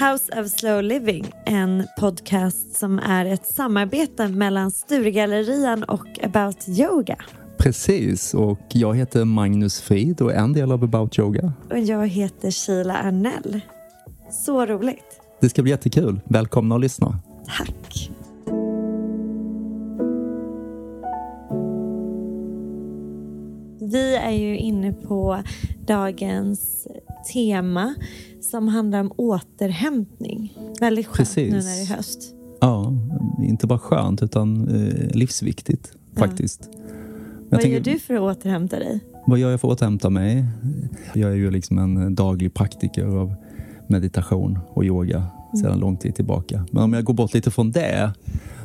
House of Slow Living, en podcast som är ett samarbete mellan Sturegallerian och About Yoga. Precis, och jag heter Magnus Frid och är en del av About Yoga. Och jag heter Sheila Arnell. Så roligt. Det ska bli jättekul. Välkomna att lyssna. Tack. Vi är ju inne på dagens tema som handlar om återhämtning. Väldigt skönt Precis. nu när det är höst. Ja, inte bara skönt utan eh, livsviktigt faktiskt. Jag Vad tänker, gör du för att återhämta dig? Vad gör jag för att återhämta mig? Jag är ju liksom en daglig praktiker av meditation och yoga sedan lång tid tillbaka. Men om jag går bort lite från det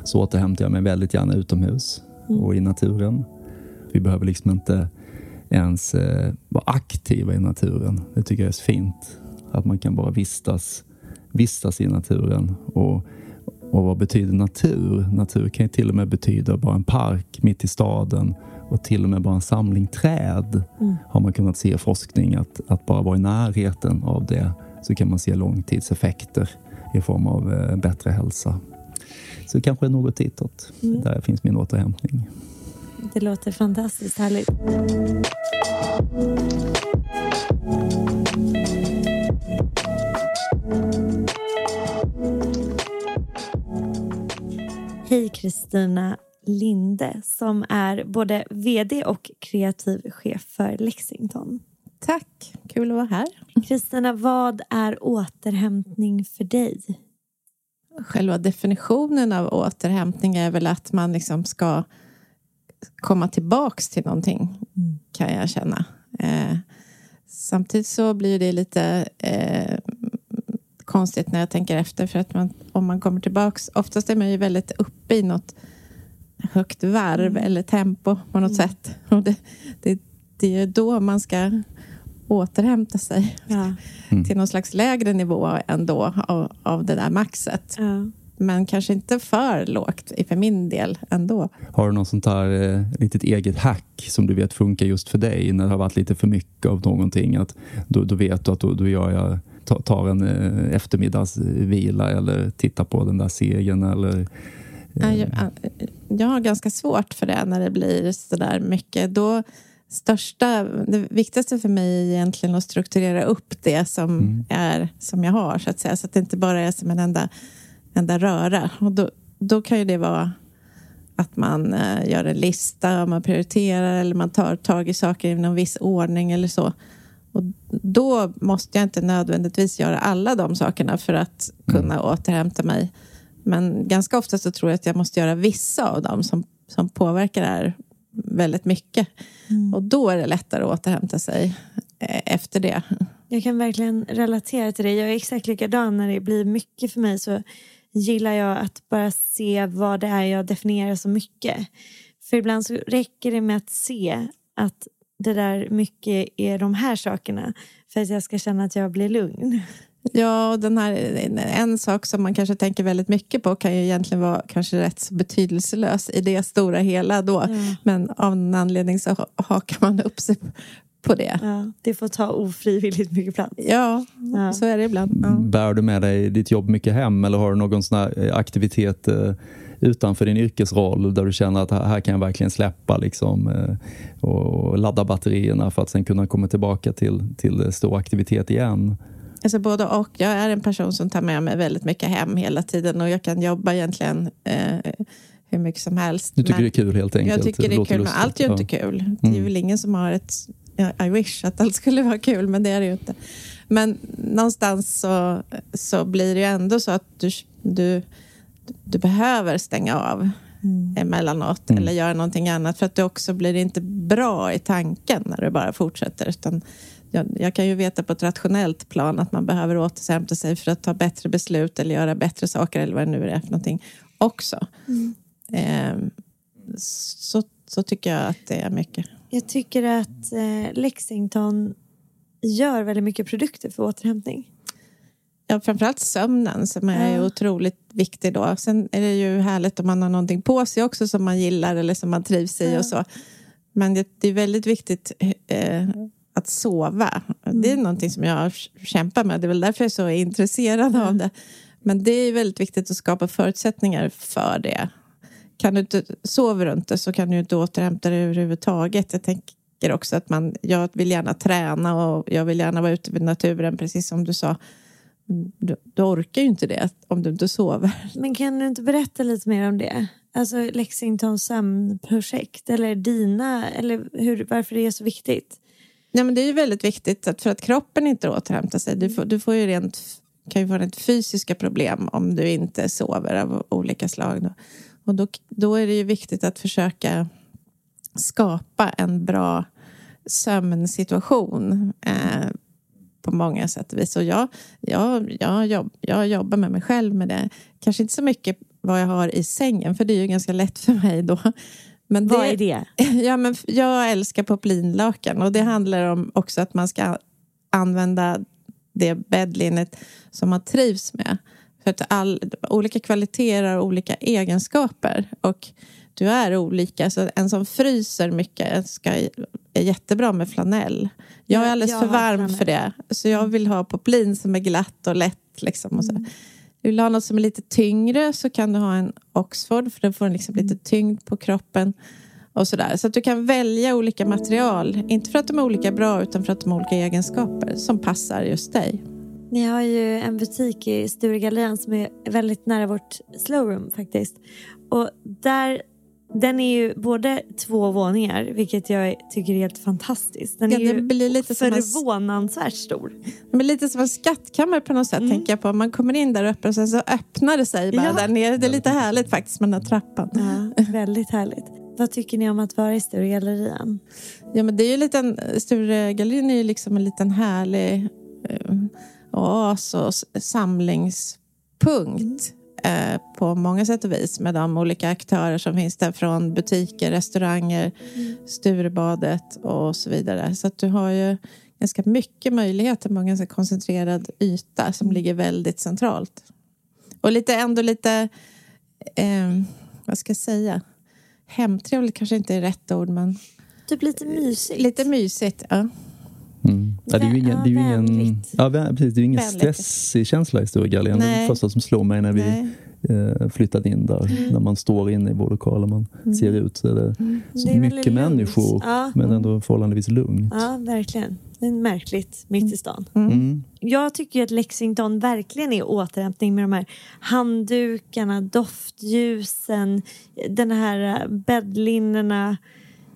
så återhämtar jag mig väldigt gärna utomhus och i naturen. Vi behöver liksom inte ens eh, vara aktiva i naturen. Det tycker jag är så fint. Att man kan bara vistas, vistas i naturen. Och, och vad betyder natur? Natur kan ju till och med betyda bara en park mitt i staden och till och med bara en samling träd. Har man kunnat se i forskning att, att bara vara i närheten av det så kan man se långtidseffekter i form av eh, bättre hälsa. Så kanske något ditåt. Där finns min återhämtning. Det låter fantastiskt härligt. Hej Kristina Linde som är både VD och kreativ chef för Lexington. Tack, kul att vara här. Kristina, vad är återhämtning för dig? Själva definitionen av återhämtning är väl att man liksom ska komma tillbaks till någonting, kan jag känna. Eh, samtidigt så blir det lite eh, konstigt när jag tänker efter för att man, om man kommer tillbaks, oftast är man ju väldigt uppe i något högt varv eller tempo på något sätt. Och det, det, det är då man ska återhämta sig Ja. till någon slags lägre nivå ändå av, av det där maxet. Ja. Men kanske inte för lågt för min del ändå. Har du någon sånt här eh, litet eget hack som du vet funkar just för dig när det har varit lite för mycket av någonting? Att då, då vet du att då, då gör jag, ta- tar en eh, eftermiddagsvila eller tittar på den där serien eller Ja, Jag, jag har ganska svårt för det när det blir så där mycket. Då största, det viktigaste för mig är egentligen att strukturera upp det som, är, som jag har, så att säga. Så att det inte bara är som en enda, enda röra. Och då, då kan ju det vara att man eh, gör en lista, man prioriterar eller man tar tag i saker i någon viss ordning eller så. Och då måste jag inte nödvändigtvis göra alla de sakerna för att kunna återhämta mig. Men ganska ofta så tror jag att jag måste göra vissa av dem som, som påverkar det här väldigt mycket. Och då är det lättare att återhämta sig eh, efter det. Jag kan verkligen relatera till det. Jag är exakt likadan när det blir mycket för mig så gillar jag att bara se vad det är jag definierar som mycket. För ibland så räcker det med att se att det där mycket är de här sakerna för att jag ska känna att jag blir lugn. Ja, och den här, en sak som man kanske tänker väldigt mycket på kan ju egentligen vara kanske rätt så betydelselös i det stora hela då. Men av någon anledning så hakar man upp sig på det. Ja, det får ta ofrivilligt mycket plats. Ja, Ja. så är det ibland. Ja. Bär du med dig ditt jobb mycket hem eller har du någon sån här eh, aktivitet eh, utanför din yrkesroll där du känner att här kan jag verkligen släppa liksom, eh, och ladda batterierna för att sen kunna komma tillbaka till, till stor aktivitet igen? Alltså både och. Jag är en person som tar med mig väldigt mycket hem hela tiden och jag kan jobba egentligen eh, hur mycket som helst. Du tycker Men det är kul helt enkelt? jag tycker det är låter kul, men lustigt. allt är ju inte kul. Det är Mm. väl ingen som har ett... I wish att allt skulle vara kul, men det är det ju inte. Men någonstans så, så blir det ju ändå så att du, du, du behöver stänga av emellanåt Mm. eller göra någonting annat för att det också blir inte bra i tanken när du bara fortsätter. Utan jag, jag kan ju veta på ett rationellt plan att man behöver återhämta sig för att ta bättre beslut eller göra bättre saker eller vad det nu är för någonting också. Ehm, så, så tycker jag att det är mycket. Jag tycker att eh, Lexington gör väldigt mycket produkter för återhämtning. Ja, framförallt sömnen som är Ja. otroligt viktig då. Sen är det ju härligt om man har någonting på sig också som man gillar eller som man trivs i Ja. och så. Men det, det är väldigt viktigt eh, att sova. Det är någonting som jag kämpar med. Det är väl därför jag är så intresserad av det. Men det är väldigt viktigt att skapa förutsättningar för det. Kan du inte, sover du inte så kan du inte återhämta dig överhuvudtaget. Jag tänker också att man, jag vill gärna träna och jag vill gärna vara ute i naturen, precis som du sa. Du, du orkar ju inte det om du inte sover. Men kan du inte berätta lite mer om det? Alltså Lexingtons sömnprojekt eller dina, eller hur, varför det är så viktigt? Ja, men det är ju väldigt viktigt att för att kroppen inte återhämtar sig. Du får, du får ju rent, kan ju få rent fysiska problem om du inte sover av olika slag. Då. Och då, då är det ju viktigt att försöka skapa en bra sömnsituation eh, på många sätt och vis. Och jag, jag, jag, jobb, jag jobbar med mig själv med det. Kanske inte så mycket vad jag har i sängen, för det är ju ganska lätt för mig då. Men det, vad är det? Ja, men jag älskar poplinlakan och det handlar om också att man ska använda det bäddlinnet som man trivs med. För att all, olika kvaliteter har olika egenskaper och du är olika. Så en som fryser mycket ska, är jättebra med flanell. Jag är alldeles jag för varm för det. Så jag vill ha poplin som är glatt och lätt. Liksom, och så. Mm. Vill du ha något som är lite tyngre så kan du ha en Oxford för den får liksom lite tyngd på kroppen. Och sådär. Så att du kan välja olika material. Inte för att de är olika bra utan för att de har olika egenskaper som passar just dig. Ni har ju en butik i Sturegallerian som är väldigt nära vårt slowroom faktiskt. Och där den är ju både två våningar, vilket jag tycker är helt fantastiskt. Den ja, är ju blir lite förvånansvärt en, stor. Det blir lite som en skattkammare på något sätt, mm. tänker jag på. Man kommer in där uppe och sen så öppnar det sig bara ja. där nere. Det är lite härligt faktiskt med den här trappan. Ja, väldigt härligt. Vad tycker ni om att vara i Sturegallerian? Ja, men det är ju liten, Sturegallerian är ju liksom en liten härlig uh, oas och samlingspunkt. Eh, på många sätt och vis med de olika aktörer som finns där från butiker, restauranger, mm. Sturebadet och så vidare. Så att du har ju ganska mycket möjligheter på en ganska koncentrerad yta som mm. ligger väldigt centralt. Och lite ändå lite, eh, vad ska jag säga, hemtrevligt kanske inte är rätt ord men Typ lite mysigt. Lite mysigt, ja. Mm. Ja, det är ju ingen, det är ju ingen, ja, precis, det är ingen stressig känsla i Stora Galgen. Det är det första som slår mig när vi eh, flyttade in där. Mm. När man står inne i vår lokal och man mm. ser ut så är det, mm. så det är mycket människor ja. men ändå förhållandevis lugnt. Ja, verkligen. Det är märkligt mitt i stan. Mm. mm. Jag tycker att Lexington verkligen är återhämtning med de här handdukarna, doftljusen, den här bäddlinnena.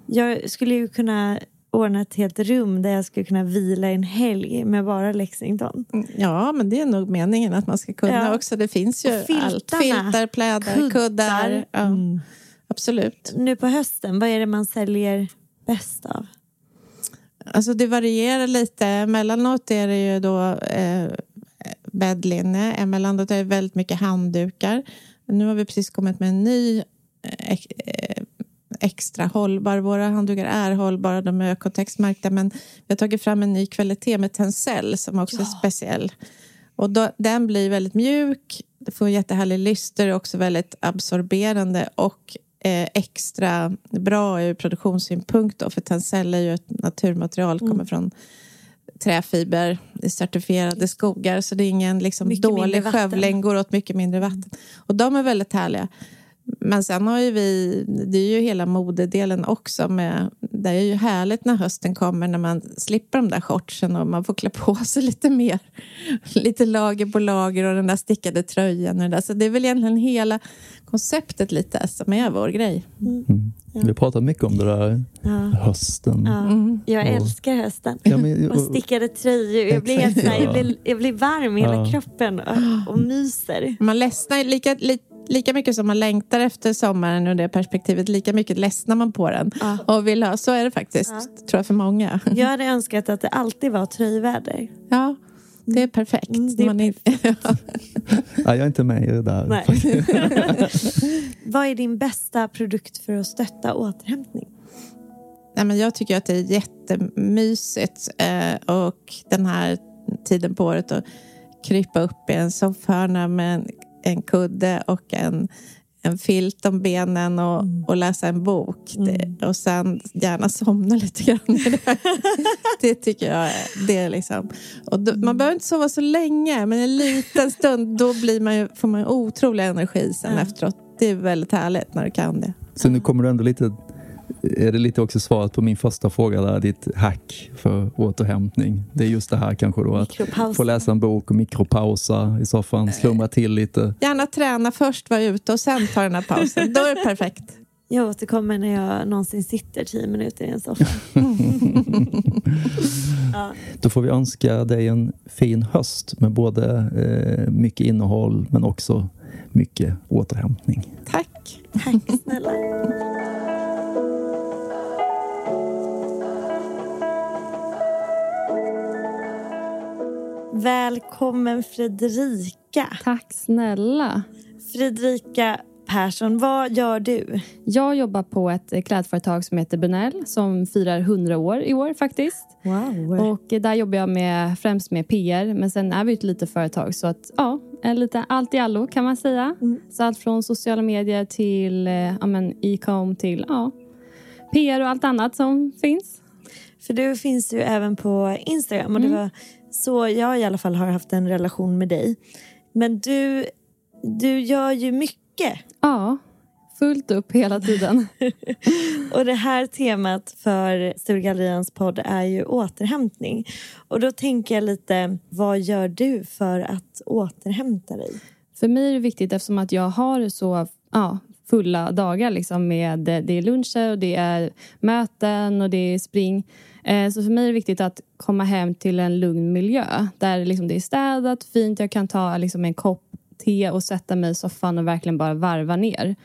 Jag skulle ju kunna ordna ett helt rum där jag skulle kunna vila en helg med bara Lexington. Mm, ja, men det är nog meningen att man ska kunna ja. också. Det finns ju allt. Filtar, plädar, kuddar. kuddar. Ja. Mm. Absolut. Nu på hösten, vad är det man säljer bäst av? Alltså det varierar lite. Emellanåt är det ju då eh, bäddlinne. Emellanåt är det väldigt mycket handdukar. Nu har vi precis kommit med en ny eh extra hållbar. Våra handdukar är hållbara, de är kontextmärkta men vi har tagit fram en ny kvalitet med tencel som också ja. är speciell. Och då, den blir väldigt mjuk, det får en jättehärlig lyster, också väldigt absorberande och eh, extra bra ur produktionssynpunkt då, för tencel är ju ett naturmaterial, mm. kommer från träfiber i certifierade skogar så det är ingen liksom, dålig skövling, går åt mycket mindre vatten. Och de är väldigt härliga. Men sen har ju vi, det är ju hela modedelen också. Med, det är ju härligt när hösten kommer när man slipper de där shortsen och man får klä på sig lite mer. Lite lager på lager och den där stickade tröjan. Och det, där. Så det är väl egentligen hela konceptet lite som är vår grej. Mm. Mm. Ja. Vi har pratat mycket om det där ja. hösten. Ja. Mm. Jag älskar hösten. Ja, men, och, och stickade tröjor. Jag blir, helt, jag blir, jag blir varm i hela kroppen och, och myser. Man ledsnar lika, lite lika mycket som man längtar efter sommaren ur det perspektivet, lika mycket ledsnar man på den. Ja. Och vill ha, så är det faktiskt, ja. tror jag, för många. Jag hade önskat att det alltid var tröjväder. Ja, det är perfekt. Mm, det är man perfekt. Är, ja. jag är inte med i det där. Vad är din bästa produkt för att stötta återhämtning? Nej, men jag tycker att det är jättemysigt eh, och den här tiden på året att krypa upp i en soffhörna med en en kudde och en, en filt om benen och, Mm. och läsa en bok. Det, och sen gärna somna lite grann. Det, det tycker jag är, det är liksom... Och då, man behöver inte sova så länge, men en liten stund då blir man ju, får man otrolig energi sen Ja. efteråt. Det är väldigt härligt när du kan det. Så nu kommer du ändå lite, är det lite också svaret på min första fråga där, ditt hack för återhämtning. Det är just det här kanske då att få läsa en bok och mikropausa i soffan, slumra till lite. Gärna träna först, vara ute och sen ta den här pausen. Då är det perfekt. Jag återkommer när jag någonsin sitter tio minuter i en soffa. ja. Då får vi önska dig en fin höst med både eh, mycket innehåll men också mycket återhämtning. Tack. Tack snälla. Välkommen Fredrika. Tack snälla. Fredrika Persson, vad gör du? Jag jobbar på ett eh, klädföretag som heter Benell som firar 100 år i år faktiskt. Wow. Och eh, där jobbar jag med, främst med PR men sen är vi ett litet företag så att ja, en lite allt i allo kan man säga. Mm. Så allt från sociala medier till eh, ja, men e-com till ja, PR och allt annat som finns. För du finns ju även på Instagram och det Mm. var så jag i alla fall har haft en relation med dig. Men du, du gör ju mycket. Ja, fullt upp hela tiden. Och det här temat för Sturegallerians podd är ju återhämtning. Och då tänker jag lite, vad gör du för att återhämta dig? För mig är det viktigt eftersom att jag har så ja, fulla dagar liksom med det är luncher och det är möten och det är spring. Eh, Så för mig är det viktigt att komma hem till en lugn miljö där liksom det är städat, fint. Jag kan ta liksom en kopp te och sätta mig i soffan och verkligen bara varva ner.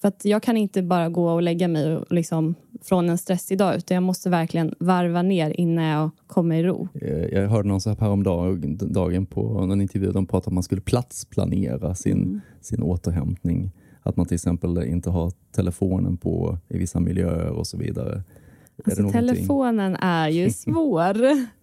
För att jag kan inte bara gå och lägga mig och liksom från en stressig dag utan jag måste verkligen varva ner innan jag kommer i ro. Eh, Jag hörde någon så här dagen på någon intervju de pratade om att man skulle platsplanera sin, sin återhämtning. Att man till exempel inte har telefonen på i vissa miljöer och så vidare. Är Alltså, någonting- telefonen är ju svår,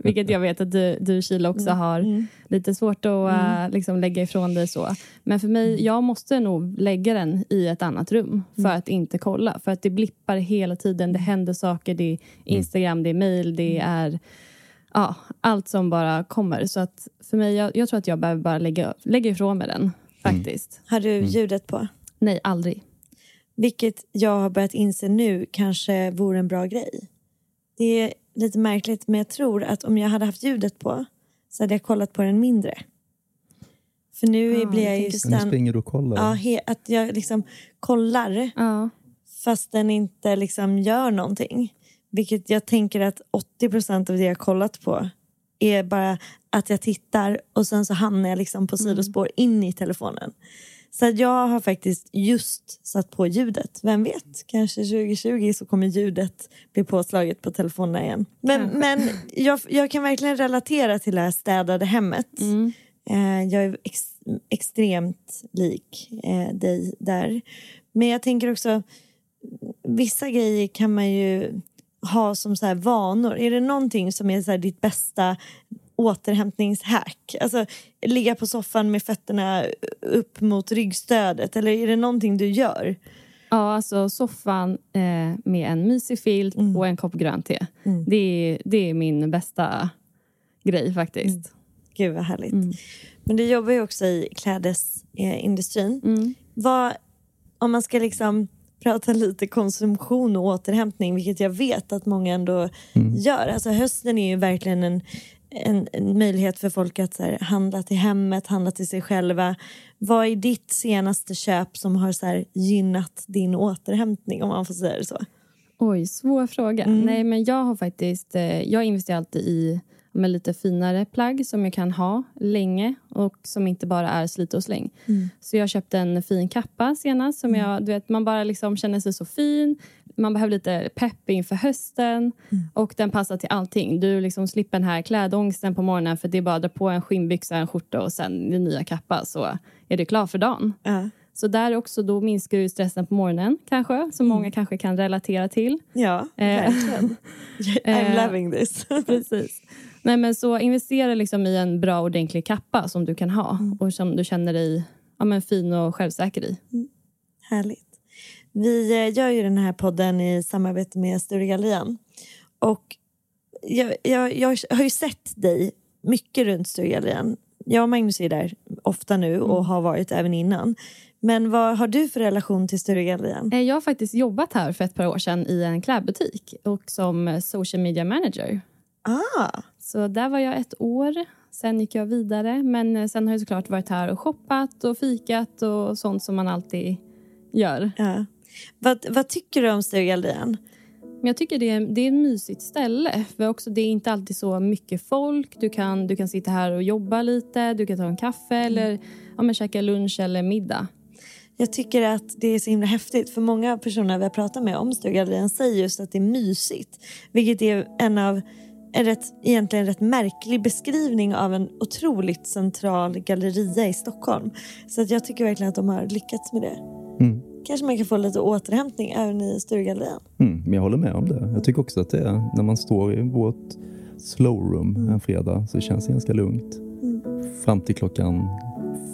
vilket jag vet att du, du Kila också har lite svårt att äh, liksom lägga ifrån dig så. Men för mig, jag måste nog lägga den i ett annat rum för att inte kolla. För att det blippar hela tiden, det händer saker, det är Instagram, det är mail, det är ja, allt som bara kommer. Så att för mig, jag, jag tror att jag behöver bara lägga, lägga ifrån mig den faktiskt. Har du ljudet på? Nej, aldrig. Vilket jag har börjat inse nu kanske vore en bra grej. Det är lite märkligt men jag tror att om jag hade haft ljudet på så hade jag kollat på den mindre. För nu Ja, blir jag jag ju Men nu stan- springer du och kollar. ja, he- att jag liksom kollar Ja. fast den inte liksom gör någonting. Vilket jag tänker att 80% av det jag kollat på är bara att jag tittar och sen så hamnar jag liksom på sidospår in i telefonen. Så jag har faktiskt just satt på ljudet. Vem vet, kanske 2020 så kommer ljudet bli påslaget på telefonen igen. Men, Kanske. men jag, jag kan verkligen relatera till det här städade hemmet. Mm. Eh, jag är ex, extremt lik eh, dig där. Men jag tänker också, vissa grejer kan man ju ha som så vanor. Är det någonting som är så ditt bästa återhämtningshack? Alltså ligga på soffan med fötterna upp mot ryggstödet eller är det någonting du gör? Ja, alltså soffan eh, med en mysig filt och en kopp grönt te. Mm. Det, är, det är min bästa grej faktiskt. Gud vad härligt. Mm. Men du jobbar ju också i klädesindustrin. Mm. Vad, om man ska liksom prata lite konsumtion och återhämtning, vilket jag vet att många ändå gör. Alltså hösten är ju verkligen en, en, en möjlighet för folk att så här, handla till hemmet, handla till sig själva. Vad är ditt senaste köp som har så här, gynnat din återhämtning, om man får säga det så? Oj, svår fråga. Mm. Nej, men jag har faktiskt... Eh, jag investerar alltid i med lite finare plagg som jag kan ha länge och som inte bara är slit och släng. Mm. Så jag köpte en fin kappa senast som jag, du vet, man bara liksom känner sig så fin. Man behöver lite pepp inför hösten och den passar till allting. Du liksom slipper den här klädångsten på morgonen för det är bara att dra på en skinnbyxa, en skjorta och sen din nya kappa så är du klar för dagen. Ja, Så där också, då minskar ju stressen på morgonen kanske, som många kanske kan relatera till. ja Eh. verkligen. I'm Eh. loving this. Precis. Nej, men så investera liksom i en bra ordentlig kappa som du kan ha och som du känner dig ja, men fin och självsäker i. Härligt. Vi eh, gör ju den här podden i samarbete med Sturegallerian. Och jag, jag, jag har ju sett dig mycket runt Sturegallerian. Jag och Magnus är där ofta nu och har varit även innan. Men vad har du för relation till Sturegallerian? Eh, Jag har faktiskt jobbat här för ett par år sedan i en klädbutik och som social media manager. Ah, Så där var jag ett år. Sen gick jag vidare. Men eh, sen har jag såklart varit här och shoppat och fikat och sånt som man alltid gör. ja. Vad, vad tycker du om Sturegallerian? Men jag tycker det är, det är ett mysigt ställe. För också, det är inte alltid så mycket folk. Du kan, du kan sitta här och jobba lite. Du kan ta en kaffe eller ja, men käka lunch eller middag. Jag tycker att det är så himla häftigt för många personer vi har pratat med om Sturegallerian säger just att det är mysigt. Vilket är en av en rätt, egentligen rätt märklig beskrivning av en otroligt central galleria i Stockholm. Så att jag tycker verkligen att de har lyckats med det. Mm. Kanske man kan få lite återhämtning även i Sturegallerian. Mm, men jag håller med om det. Jag tycker också att det är när man står i vårt slow room en fredag så känns det ganska lugnt. Fram till klockan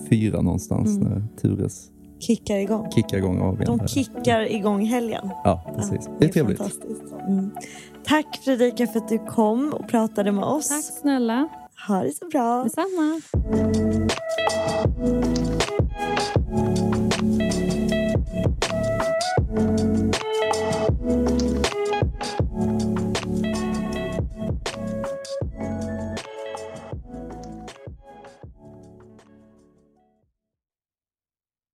fyra någonstans när Tures Kickar igång. kickar igång av. De här. kickar igång helgen. Ja, precis. Ja, det är trevligt. fantastiskt. Mm. Tack Fredrika för att du kom och pratade med oss. Tack snälla. Ha det så bra. Detsamma.